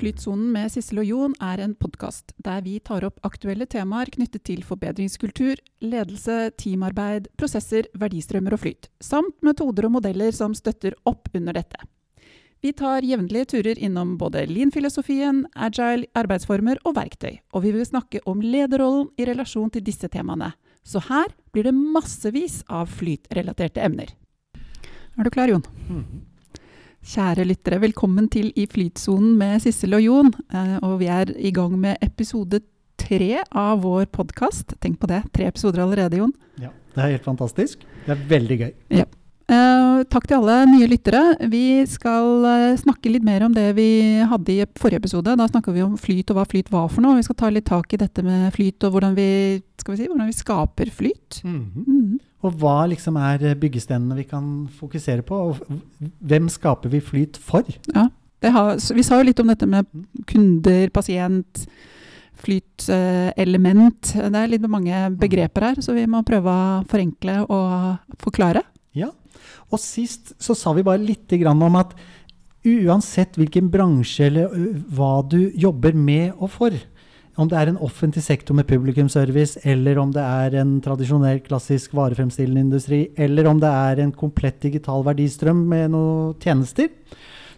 Flytsonen med Sissel og Jon er en podkast der vi tar opp aktuelle temaer knyttet til forbedringskultur, ledelse, teamarbeid, prosesser, verdistrømmer og flyt, samt metoder og modeller som støtter opp under dette. Vi tar jevnlige turer innom både lean-filosofien, agile arbeidsformer og verktøy, og vi vil snakke om lederrollen i relasjon til disse temaene. Så her blir det massevis av flytrelaterte emner. Er du klar, Jon? Mhm. Kjære lyttere, velkommen til I flytsonen med Sissel og Jon. Eh, og vi er i gang med episode tre av vår podkast. Tenk på det, tre episoder allerede, Jon. Ja, det er helt fantastisk. Det er veldig gøy. Eh, takk til alle nye lyttere. Vi skal eh, snakke litt mer om det vi hadde i forrige episode. Da snakka vi om flyt og hva flyt var for noe. Vi skal ta litt tak i dette med flyt og hvordan vi, skal vi, si, hvordan vi skaper flyt. Mhm. Mhm. Og hva liksom er byggestenene vi kan fokusere på? Og hvem skaper vi flyt for? Det har, vi sa jo litt om dette med kunder, pasient, flytelement. det er litt mange begreper her, så vi må prøve å forenkle og forklare. Ja. Og sist så sa vi bare litt grann om at uansett hvilken bransje eller hva du jobber med og for, om det er en offentlig sektor med publikumsservice, eller om det er en tradisjonell, klassisk varefremstillende industri, eller om det er en komplett digital verdistrøm med noen tjenester,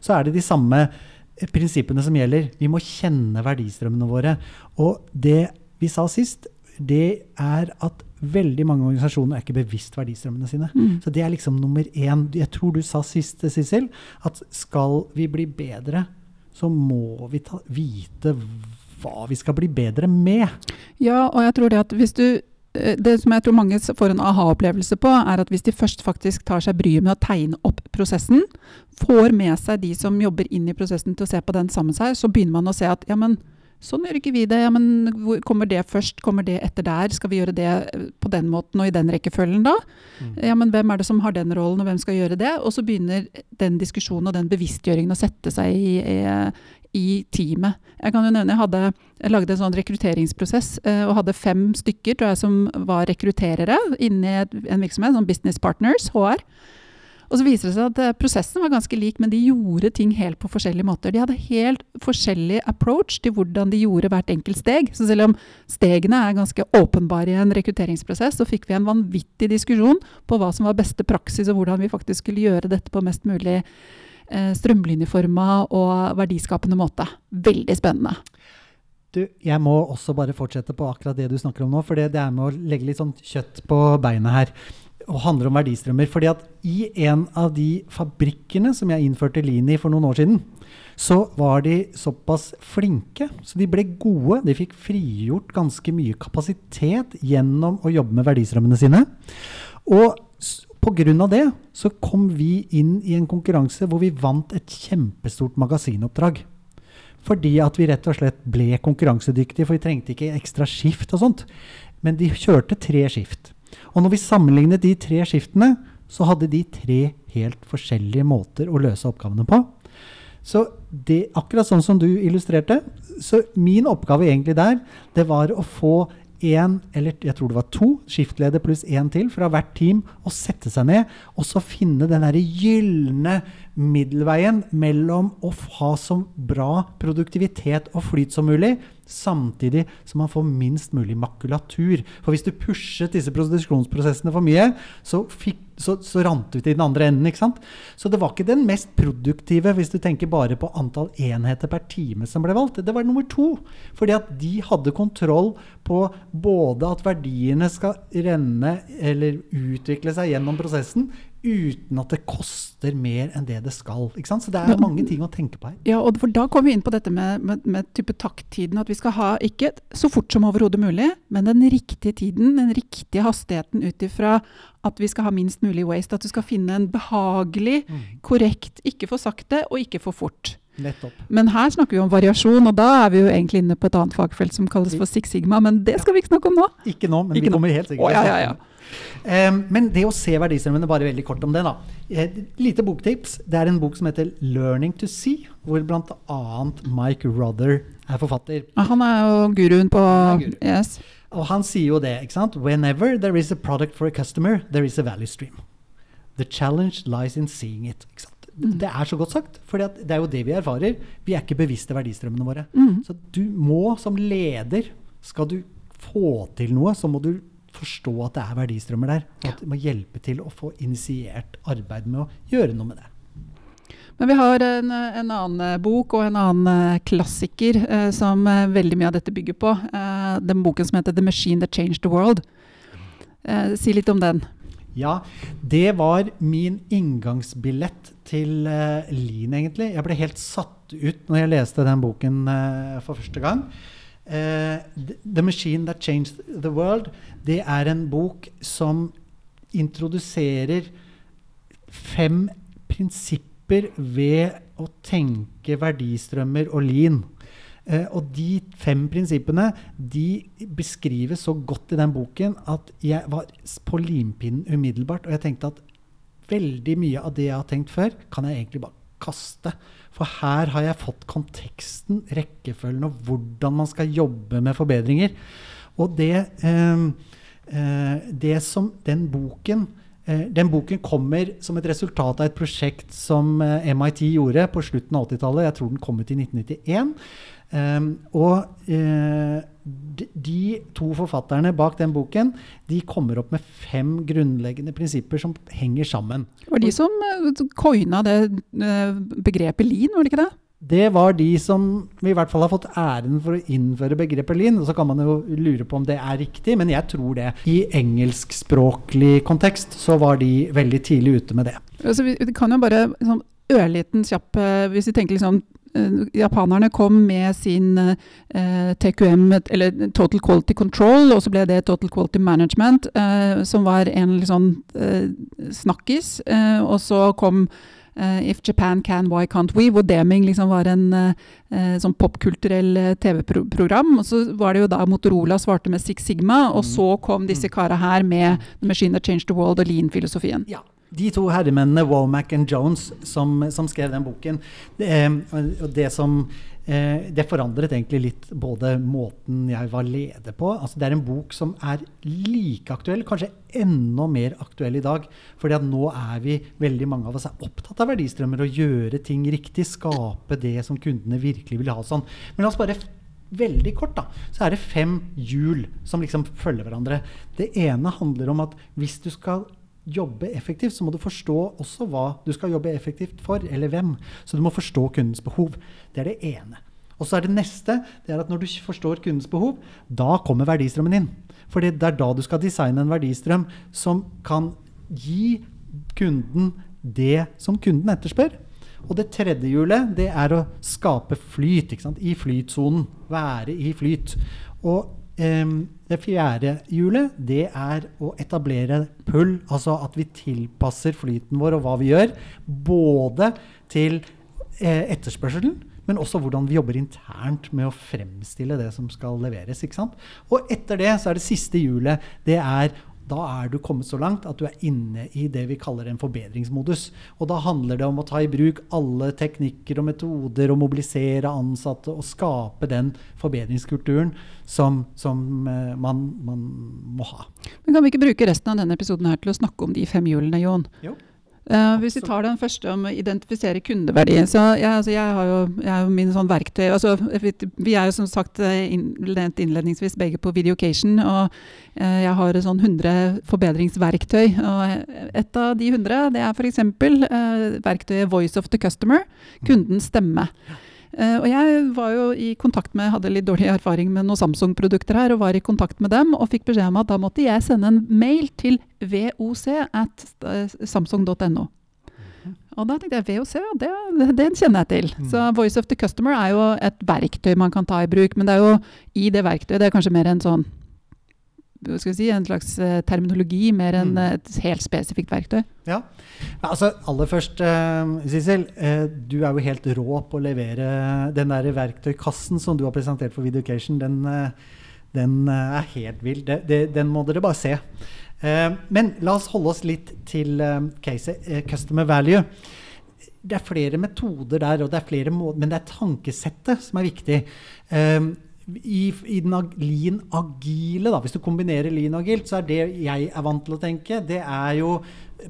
så er det de samme eh, prinsippene som gjelder. Vi må kjenne verdistrømmene våre. Og det vi sa sist, det er at veldig mange organisasjoner er ikke bevisst verdistrømmene sine. Mm. Så det er liksom nummer én. Jeg tror du sa sist, Sissel, at skal vi bli bedre, så må vi ta, vite hva vi skal bli bedre med. Ja, og jeg tror det at hvis du eh, det som jeg tror mange får en aha-opplevelse på, er at hvis de først faktisk tar seg bryet med å tegne opp prosessen, får med seg de som jobber inn i prosessen til å se på den sammen med seg, så begynner man å se at ja, men sånn gjør ikke vi det. Ja, men kommer det først? Kommer det etter der? Skal vi gjøre det eh, på den måten og i den rekkefølgen da? Ja, men hvem er det som har den rollen, og hvem skal gjøre det? Og så begynner den diskusjonen og den bevisstgjøringen å sette seg i, i, i teamet. Jeg kan jo nevne, jeg, hadde, jeg lagde en sånn rekrutteringsprosess eh, og hadde fem stykker tror jeg, som var rekrutterere inni en virksomhet, sånn Business Partners, HR. Og så viser det seg at eh, prosessen var ganske lik, men de gjorde ting helt på forskjellige måter. De hadde helt forskjellig approach til hvordan de gjorde hvert enkelt steg. Så selv om stegene er ganske åpenbare i en rekrutteringsprosess, så fikk vi en vanvittig diskusjon på hva som var beste praksis, og hvordan vi faktisk skulle gjøre dette på mest mulig eh, strømlinjeforma og verdiskapende måte. Veldig spennende. Du, jeg må også bare fortsette på akkurat det du snakker om nå, for det, er med å legge litt sånn kjøtt på beinet her. Og handler om verdistrømmer. fordi at i en av de fabrikkene som jeg innførte Lean i for noen år siden, så var de såpass flinke, så de ble gode. De fikk frigjort ganske mye kapasitet gjennom å jobbe med verdistrømmene sine. Og pga. det så kom vi inn i en konkurranse hvor vi vant et kjempestort magasinoppdrag. Fordi at vi rett og slett ble konkurransedyktige, for vi trengte ikke ekstra skift og sånt. Men de kjørte tre skift. Og når vi sammenlignet de tre skiftene, så hadde de tre helt forskjellige måter å løse oppgavene på. Så det, akkurat sånn som du illustrerte, så min oppgave egentlig der, det var å få én, eller jeg tror det var to, skiftleder pluss én til fra hvert team, og sette seg ned og så finne den derre gylne middelveien mellom å ha så bra produktivitet og flyt som mulig, samtidig som man får minst mulig makulatur. For hvis du pushet disse produksjonsprosessene for mye, så, fikk, så, så rant du til den andre enden. ikke sant? Så det var ikke den mest produktive, hvis du tenker bare på antall enheter per time som ble valgt. Det var nummer to. Fordi at de hadde kontroll på både at verdiene skal renne eller utvikle seg gjennom prosessen, uten at det koster mer enn det det skal. ikke sant? Så det er mange ting å tenke på her. Ja, og for da kommer vi inn på dette med, med, med type takttiden. At vi skal ha ikke så fort som overhodet mulig, men den riktige tiden, den riktige hastigheten ut ifra at vi skal ha minst mulig waste. At du skal finne en behagelig, korrekt, ikke for sakte og ikke for fort. Nettopp. Men her snakker vi om variasjon, og da er vi jo egentlig inne på et annet fagfelt som kalles for Six Sigma, men det skal vi ikke snakke om nå. Ikke nå, men Ikke vi nå. kommer helt sikkert Å, ja, ja, ja. Em, men det å se verdistrømmene, bare veldig kort om det, da. Et lite boktips. Det er en bok som heter 'Learning to See', hvor bl.a. Mike Ruther er forfatter. Han er jo guruen på guru. Yes. Og han sier jo det, ikke sant? Whenever there is a product for a customer, there is a value stream. The challenge lies in seeing it. Ikke sant? Mm. Det er så godt sagt, for det er jo det vi erfarer. Vi er ikke bevisste verdistrømmene våre. Mm. Så du må som leder, skal du få til noe, så må du forstå at det er verdistrømmer der. Og at det må hjelpe til å få initiert arbeid med å gjøre noe med det. Men vi har en, en annen eh, bok og en annen eh, klassiker eh, som eh, veldig mye av dette bygger på. Eh, den boken som heter 'The Machine That Changed the World'. Eh, si litt om den. Ja, det var min inngangsbillett til Lean, egentlig. Jeg ble helt satt ut når jeg leste den boken for første gang. Eh, The Machine That Changed the World, det er en bok som introduserer fem prinsipper ved å tenke verdistrømmer og lean. Uh, og de fem prinsippene de beskrives så godt i den boken at jeg var på limpinnen umiddelbart. Og jeg tenkte at veldig mye av det jeg har tenkt før, kan jeg egentlig bare kaste. For her har jeg fått konteksten, rekkefølgen og hvordan man skal jobbe med forbedringer. Og det, eh, eh, det som den boken eh, Den boken kommer som et resultat av et prosjekt som eh, MIT gjorde på slutten av 80-tallet. Jeg tror den kom ut i 1991. Um, og uh, de, de, to forfatterne bak den boken de kommer opp med fem grunnleggende prinsipper som henger sammen. Det var de som uh, coina det uh, begrepet lean, var det ikke det? Det var de som i hvert fall har fått æren for å innføre begrepet lean. Og så kan man jo lure på om det er riktig, men jeg tror det. I engelskspråklig kontekst så var de veldig tidlig ute med det. Altså, vi, kan jo bare sånn ørliten kjapp Hvis vi tenker liksom Uh, japanerne kom med sin eh, TQM, eller Total Quality Control, og så ble det Total Quality Management, uh, som var en sånn snakkis. og så kom If Japan Can, Why Can't We? Hvor Deming liksom var en sånn popkulturell TV-program. Og så var det jo da Motorola svarte med Six Sigma, og så kom disse kara her med The Machine That Changed the World og Lean-filosofien. Ja de to herremennene, Womack og Jones, som, som, skrev den boken, det, det, som, eh, det forandret egentlig litt både måten jeg var leder på altså Det er en bok som er like aktuell, kanskje enda mer aktuell i dag. fordi at nå er vi, veldig mange av oss er opptatt av verdistrømmer og gjøre ting riktig. Skape det som kundene virkelig vil ha. sånn. Men la oss bare veldig kort, da, så er det fem hjul som liksom følger hverandre. Det ene handler om at hvis du skal jobbe effektivt, så må du forstå også hva du skal jobbe effektivt for, eller hvem. Så du må forstå kundens behov. Det er det ene. Og så er det neste det er at når du forstår kundens behov, da kommer verdistrømmen inn. For det er da du skal designe en verdistrøm som kan gi kunden det som kunden etterspør. Og det tredje hjulet det er å skape flyt i flytsonen. Være i flyt. Og det fjerde hjulet det er å etablere pull. Altså at vi tilpasser flyten vår og hva vi gjør, både til eh, etterspørselen, men også hvordan vi jobber internt med å fremstille det som skal leveres. Og etter det så er det siste hjulet. Det er da er du kommet så langt at du er inne i det vi kaller en forbedringsmodus. Og da handler det om å ta i bruk alle teknikker og metoder og mobilisere ansatte og skape den forbedringskulturen som, som uh, man, man, må ha. Men Kan vi ikke bruke resten av denne episoden her til å snakke om de fem hjulene, Jon? Jo. Uh, hvis vi tar den første om å identifisere kundeverdi så jeg, altså jeg har jo, jeg har jo min sånn verktøy altså, Vi er jo som sagt eh, innledningsvis begge på Videocation. Og uh, jeg har sånn 100 forbedringsverktøy. Og et av de 100 det er f.eks. Uh, verktøyet Voice of the Customer. Kundens stemme. Uh, og jeg var jo i kontakt med, hadde litt dårlig erfaring med noen Samsung-produkter her, og var i kontakt med dem og fikk beskjed om at da måtte jeg sende en mail til voc at eh, samsung.no. Mhm. Og da tenkte jeg VOC, ja, det, den kjenner jeg til. Mm. Så Voice of the Customer er jo et verktøy man kan ta i bruk. Men det er jo i det verktøyet, det er kanskje mer en sånn si, en slags uh, terminologi mer enn uh, et helt spesifikt verktøy. Ja, altså Aller først, uh, Sissel. du er jo helt rå på å levere den der verktøykassen som du har presentert for Videocation. Den, den er helt vill. den må dere bare se. men la oss holde oss litt til caset Customer Value. Det er flere metoder der, og det er flere måter, men det er tankesettet som er viktig. I, i den lean agile, da, hvis du kombinerer lean agilt, så er det jeg er vant til å tenke, det er jo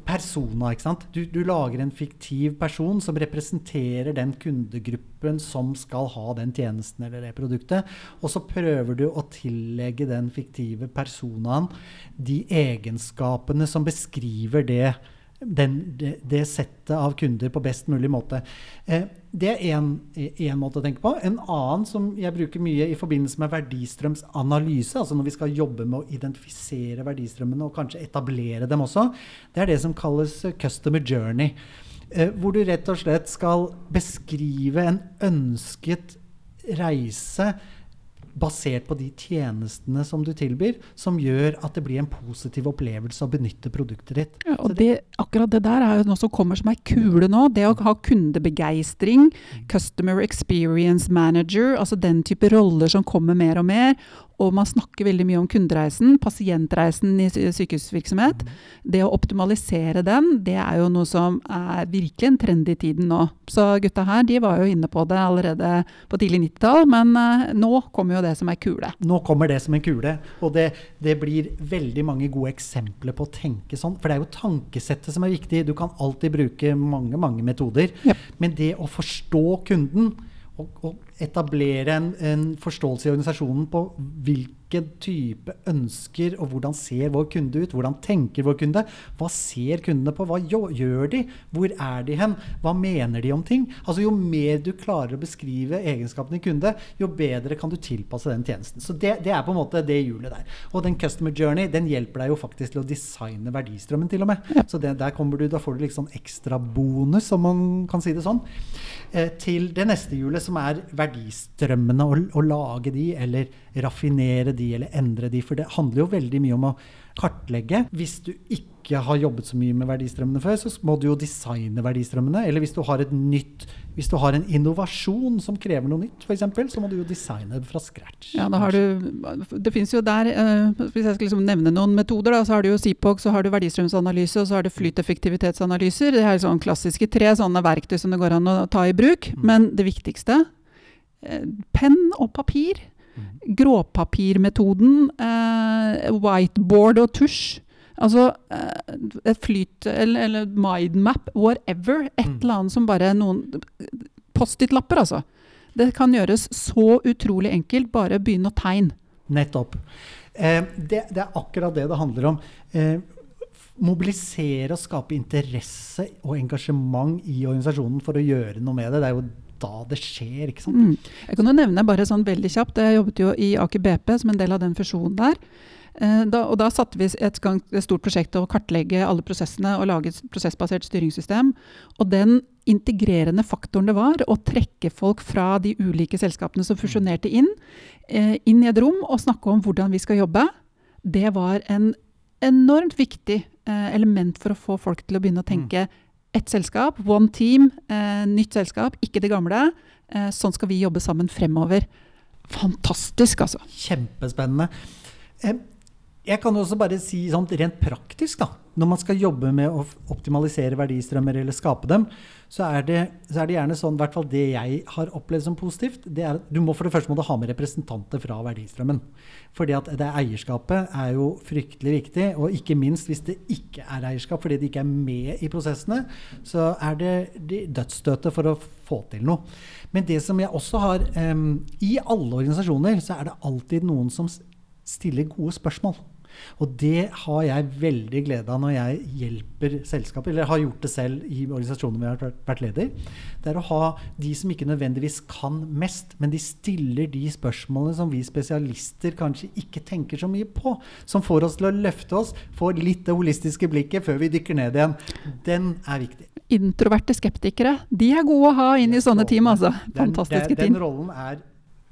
persona. ikke sant? Du, du lager en fiktiv person som representerer den kundegruppen som skal ha den tjenesten eller det produktet. Og så prøver du å tillegge den fiktive personaen de egenskapene som beskriver det den, det, det settet av kunder på best mulig måte. Eh, det er én måte å tenke på. En annen som jeg bruker mye i forbindelse med verdistrømsanalyse, altså når vi skal jobbe med å identifisere verdistrømmene og kanskje etablere dem også, det er det som kalles customer journey. Eh, hvor du rett og slett skal beskrive en ønsket reise basert på de tjenestene som du tilbyr, som gjør at det blir en positiv opplevelse å benytte produktet ditt. Ja, og det, akkurat det der er jo noe som kommer som ei kule nå. Det å ha kundebegeistring, customer experience manager, altså den type roller som kommer mer og mer. Og man snakker veldig mye om kundereisen, pasientreisen i sykehusvirksomhet. Det å optimalisere den, det er jo noe som er virkelig en trend i tiden nå. Så gutta her, de var jo inne på det allerede på tidlig 90-tall, men eh, nå kommer jo det som er kule. Nå kommer det som en kule, og det, det blir veldig mange gode eksempler på å tenke sånn. For det er jo tankesettet som er viktig. Du kan alltid bruke mange, mange metoder. ja. Men det å forstå kunden og, å etablere en, en forståelse i organisasjonen på hvilken type ønsker og hvordan ser vår kunde ut, hvordan tenker vår kunde, hva ser kundene på, hva gjør de, hvor er de hen, hva mener de om ting? Altså Jo mer du klarer å beskrive egenskapene i kunde, jo bedre kan du tilpasse den tjenesten. Så det, det er på en måte det hjulet der. Og den customer journey den hjelper deg jo faktisk til å designe verdistrømmen, til og med. Så det, der kommer du, da får du liksom ekstra bonus, om man kan si det sånn. Eh, til det neste hjulet, som er verdistrømmene, å, å lage de, eller raffinere de, eller endre de. For det handler jo veldig mye om å kartlegge. Hvis du ikke har jobbet så mye med verdistrømmene før, så må du jo designe verdistrømmene. Eller hvis du har nytt hvis du har en innovasjon som krever noe nytt, f.eks., så må du jo designe det fra scratch. Ja, da har du, det finnes jo der, eh, Hvis jeg skal liksom nevne noen metoder, da, så har du jo CPOC, så har du verdistrømsanalyse og så har du flyteffektivitetsanalyser. Det er sånn klassiske tre sånne verktøy som det går an å ta i bruk. Mm. Men det viktigste eh, penn og papir. Mm. Gråpapirmetoden. Eh, whiteboard og tusj. Altså eh, et flyt eller, eller mindmap, whatever. Et Mm. eller annet som bare noen Post-it-lapper, altså. Det kan gjøres så utrolig enkelt. Bare begynn å tegne. Nettopp. Eh, det, det er akkurat det det handler om. Eh, mobilisere og skape interesse og engasjement i organisasjonen for å gjøre noe med det. Det er jo da det skjer, ikke sant? Mm. Jeg kan jo nevne bare sånn veldig kjapt. Jeg jobbet jo i Aker BP som en del av den fusjonen der. Eh, da, og da satte vi et, gang, et stort prosjekt til å kartlegge alle prosessene og lage et prosessbasert styringssystem. Og den integrerende faktoren det var å trekke folk fra de ulike selskapene som fusjonerte inn, eh, inn i et rom og snakke om hvordan vi skal jobbe, det var en enormt viktig eh, element for å få folk til å begynne å tenke ett selskap, one team, nytt selskap, ikke det gamle. Eh, sånn skal vi jobbe sammen fremover. Fantastisk, altså. Kjempespennende. Jeg kan også bare si sånn rent praktisk, da. Når man skal jobbe med å optimalisere verdistrømmer eller skape dem, så er det, så er det gjerne sånn, i hvert fall det jeg har opplevd som positivt, det er at du må for det første må du ha med representanter fra verdistrømmen. Fordi at det eierskapet er jo fryktelig viktig, og ikke minst hvis det ikke er eierskap fordi det ikke er med i prosessene, så er det dødsstøtet for å få til noe. Men det som jeg også har um, I alle organisasjoner så er det alltid noen som s- stiller gode spørsmål. Og det har jeg veldig glede av når jeg hjelper selskaper, eller har gjort det selv i organisasjoner hvor jeg har vært- leder. Det er å ha de som ikke nødvendigvis kan mest, men de stiller de spørsmålene som vi spesialister kanskje ikke tenker så mye på. Som får oss til å løfte oss, få litt det holistiske blikket før vi dykker ned igjen. Den er viktig. Introverte skeptikere, de er gode å ha inn i sånne team, altså. Den, Fantastiske den, den team. rollen er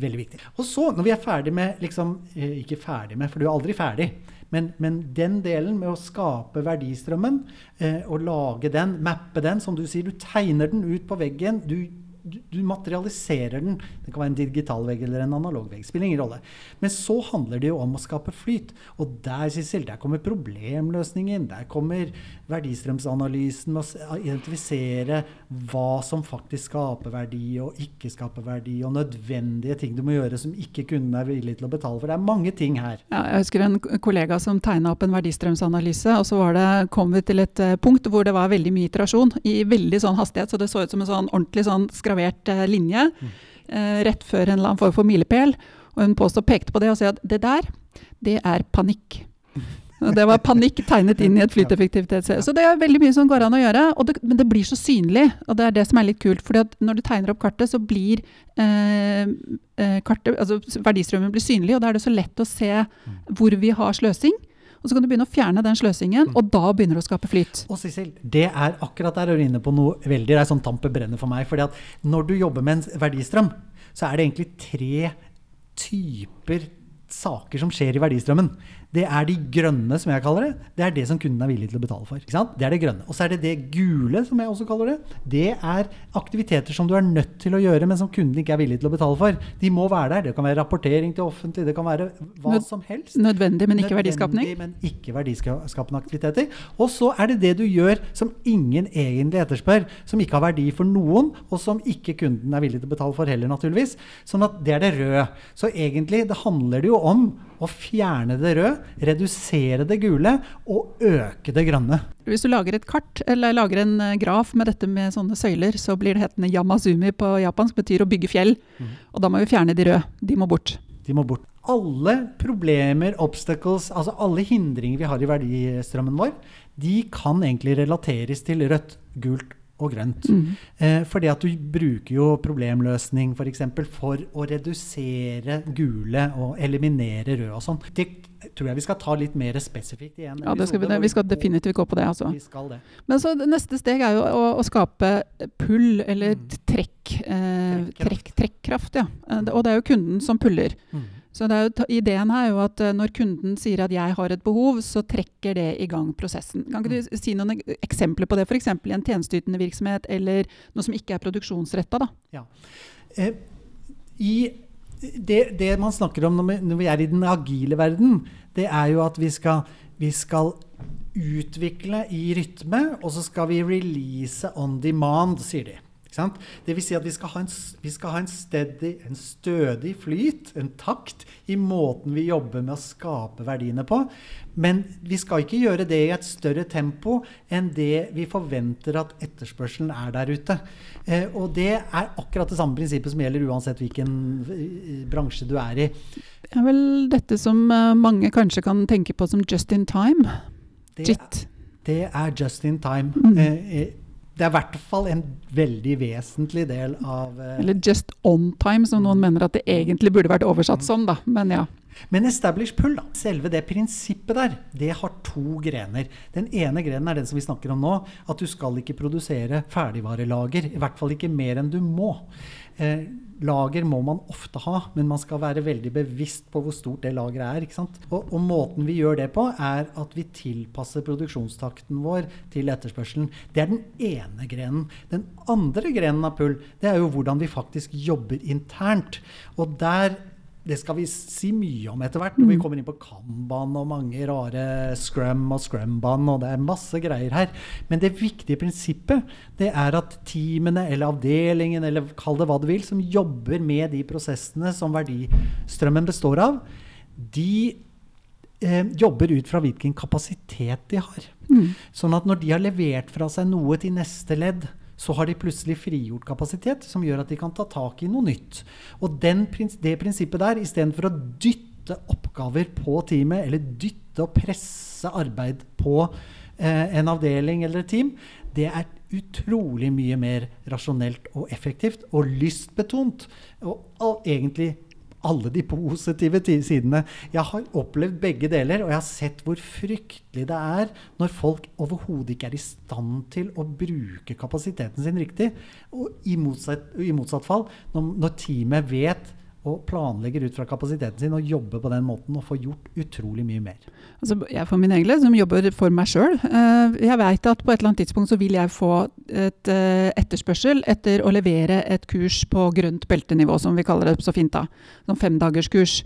veldig viktig. Og så, når vi er ferdig med liksom, eh, Ikke ferdig med, for du er aldri ferdig. Men, men den delen med å skape verdistrømmen, eh, og lage den, mappe den, som du sier, du tegner den ut på veggen. Du du, materialiserer den. Det kan være en digital vegg eller en analog vegg. Spiller ingen rolle. Men så handler det jo om å skape flyt. Og der, Sissel, der kommer problemløsningen. Der kommer verdistrømsanalysen med å identifisere hva som faktisk skaper verdi og ikke skaper verdi, og nødvendige ting du må gjøre som ikke kunden er villig til å betale for. Det er mange ting her. Ja, jeg husker en kollega som tegna opp en verdistrømsanalyse, og så det, kom vi til et uh, punkt hvor det var veldig mye iterasjon i veldig sånn hastighet, så det så ut som en sånn ordentlig sånn skravert uh, linje mm. uh, rett før en eller annen form for milepæl. Og hun påstod, pekte på det og sa at det der, det er panikk. Det var panikk tegnet inn i et flyteffektivitets... Så det er veldig mye som går an å gjøre. Det, men det blir så synlig, og det er det som er litt kult. fordi når du tegner opp kartet, så blir eh, eh, kartet, altså verdistrømmen blir synlig, og da er det så lett å se hvor vi har sløsing. Og så kan du begynne å fjerne den sløsingen, og da begynner du å skape flyt. Og Sissel, det er akkurat der du er inne på noe veldig, det er sånn tampe brenner for meg. fordi at når du jobber med en verdistrøm, så er det egentlig tre typer saker som skjer i verdistrømmen det er de grønne, som jeg kaller det. Det er det som kunden er villig til å betale for. Det er det grønne. Og så er det det gule, som jeg også kaller det. Det er aktiviteter som du er nødt til å gjøre, men som kunden ikke er villig til å betale for. De må være der. Det kan være rapportering til offentlig, det kan være hva Nød, som helst. Nødvendig, men ikke Nødvendig, men ikke verdiskapende aktiviteter. Og så er det det du gjør som ingen egentlig etterspør, som ikke har verdi for noen, og som ikke kunden er villig til å betale for heller, naturligvis. Sånn at det er det røde. Så egentlig det handler det jo om å fjerne det røde redusere det gule og øke det grønne. Hvis du lager et kart eller lager en eh, graf med dette med sånne søyler, så blir det hetende yamazumi på japansk, betyr å bygge fjell. Mm. Og da må vi fjerne de røde. De må bort. De må bort. Alle problemer, obstacles, altså alle hindringer vi har i verdistrømmen vår, de kan egentlig relateres til rødt, gult og grønt. Mm. Eh, fordi at du bruker jo problemløsning f.eks. For, for å redusere gule og eliminere røde og sånn. Det tror jeg vi skal ta litt mer spesifikt igjen. Ja, skal vi, vi, skal definitivt gå på det. Altså. Vi skal det. Men så Neste steg er jo å, å skape pull, eller mm. trekk. Eh, trekk, trekkraft. Ja. Mm. Og det er jo kunden som puller. Mm. Så jo, ideen her er jo at uh, når kunden sier at 'jeg har et behov', så trekker det i gang prosessen. Kan ikke du mm. si noen eksempler på det? F.eks. i en tjenesteytende virksomhet, eller noe som ikke er produksjonsretta? Ja. Eh, i det, det, man snakker om når vi, er i den agile verden, det er jo at vi skal, vi skal utvikle i rytme, og så skal vi release on demand, sier de. Det vil si at vi skal ha en, skal ha en, steady, en stødig flyt, en takt, i måten vi jobber med å skape verdiene på. Men vi skal ikke gjøre det i et større tempo enn det vi forventer at etterspørselen er der ute. Eh, og det er akkurat det samme prinsippet som gjelder uansett hvilken eh, bransje du er i. Det er vel dette som uh, mange kanskje kan tenke på som just in time. Det, JIT. Det er just in time. Mm. Eh, eh det er i hvert fall en veldig vesentlig del av uh, Eller just on time, som noen mener at det egentlig burde vært oversatt som. da, men ja. Men establish pull, da, selve det prinsippet der, det har to grener. Den ene grenen er den som vi snakker om nå, at du skal ikke produsere ferdigvarelager. I hvert fall ikke mer enn du må. Eh, lager må man ofte ha, men man skal være veldig bevisst på hvor stort det lageret er. ikke sant? Og, og, måten vi gjør det på, er at vi tilpasser produksjonstakten vår til etterspørselen. Det er den ene grenen. Den andre grenen av pull, det er jo hvordan vi faktisk jobber internt. Og der det skal vi si mye om etter hvert, når vi mm. kommer inn på Kanban og mange rare scrum og scrumban, og det er masse greier her. Men det viktige prinsippet det er at teamene eller avdelingen, eller kall det hva du vil, som jobber med de prosessene som verdistrømmen består av, de eh, jobber ut fra hvilken kapasitet de har. Mm. Sånn at når de har levert fra seg noe til neste ledd, så har de plutselig frigjort kapasitet som gjør at de kan ta tak i noe nytt. Og den, det prinsippet der, istedenfor å dytte oppgaver på teamet, eller dytte og presse arbeid på eh, en avdeling eller et team, det er utrolig mye mer rasjonelt og effektivt og lystbetont. Og, og egentlig alle de positive sidene. Jeg har opplevd begge deler, og jeg har sett hvor fryktelig det er når folk overhodet ikke er i stand til å bruke kapasiteten sin riktig. Og i motsatt, i motsatt fall, når, når, teamet vet og planlegger ut fra kapasiteten sin og jobber på den måten og får gjort utrolig mye mer. Altså, jeg for min egen som jobber for meg sjøl, jeg veit at på et eller annet tidspunkt så vil jeg få et etterspørsel etter å levere et kurs på grønt beltenivå, som vi kaller det så fint da. Sånn femdagerskurs.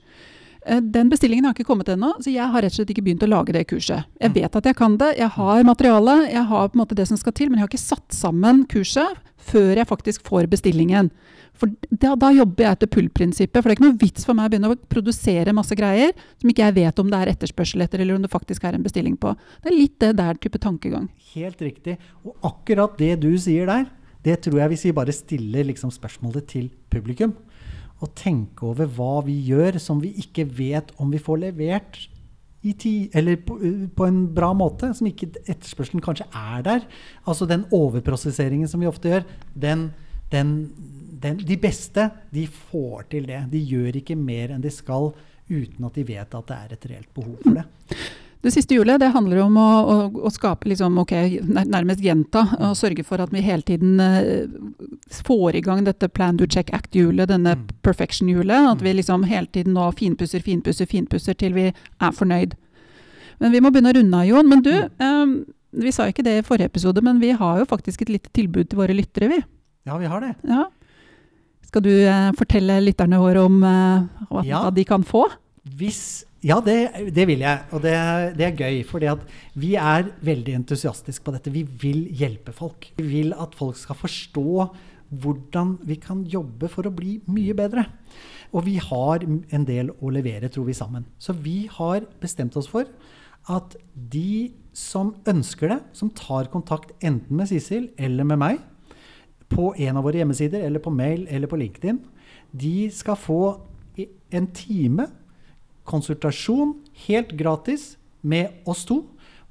Den bestillingen har ikke kommet ennå, så jeg har rett og slett ikke begynt å lage det kurset. Jeg mm. vet at jeg kan det, jeg har materialet, jeg har på en måte det som skal til, men jeg har ikke satt sammen kurset før jeg faktisk får bestillingen. For da, da jobber jeg etter pull-prinsippet. For det er ikke noe vits for meg å begynne å produsere masse greier som ikke jeg vet om det er etterspørsel etter, eller om det faktisk er en bestilling på. Det er litt det der type tankegang. Helt riktig. Og akkurat det du sier der, det tror jeg hvis vi bare stiller liksom spørsmålet til publikum, og tenke over hva vi gjør som vi ikke vet om vi får levert i tid, eller på, på, en bra måte, som ikke etterspørselen kanskje er der. Altså den overprosesseringen som vi ofte gjør, den, den den, de beste de får til det. De gjør ikke mer enn de skal uten at de vet at det er et reelt behov for det. Det siste hjulet det handler om å, å, å skape liksom, okay, nærmest gjenta og sørge for at vi hele tiden uh, får i gang dette plan, do, check, act-hjulet, denne mm. perfection-hjulet. At vi mm. liksom hele tiden nå finpusser, finpusser, finpusser til vi er fornøyd. Men vi må begynne å runde av, Jon. Men du, um, vi sa ikke det i forrige episode, men vi har jo faktisk et lite tilbud til våre lyttere, vi. Ja, vi har det. Ja. Skal du uh, fortelle lytterne våre om uh, hva, ja. hva, de kan få? Hvis, ja, det, det, vil jeg. Og det, det er gøy. For vi er veldig entusiastiske på dette. Vi vil hjelpe folk. Vi vil at folk skal forstå hvordan vi kan jobbe for å bli mye bedre. Og vi har en del å levere, tror vi sammen. Så vi har bestemt oss for at de som ønsker det, som tar kontakt enten med Sissel eller med meg, på en av våre hjemmesider eller på mail eller på LinkedIn. De skal få en time konsultasjon helt gratis med oss to.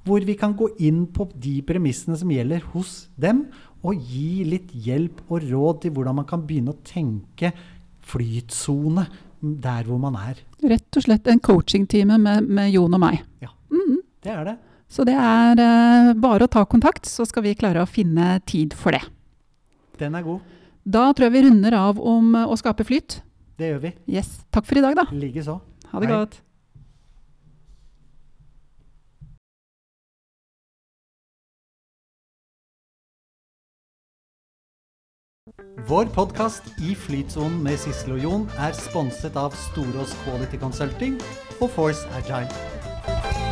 Hvor vi kan gå inn på de premissene som gjelder hos dem, og gi litt hjelp og råd til hvordan man kan begynne å tenke flytsone der hvor man er. Rett og slett en coachingtime med, med Jon og meg. Ja, mm. det er det. Så det er uh, bare å ta kontakt, så skal vi klare å finne tid for det. Den er god. Da tror jeg vi runder av om eh, å skape flyt. Det gjør vi. Yes. Takk for i dag, da. Likeså. Ha det Hei. godt. Vår podkast I flytsonen med Sissel og Jon er sponset av Storås Quality Consulting og Force Agile.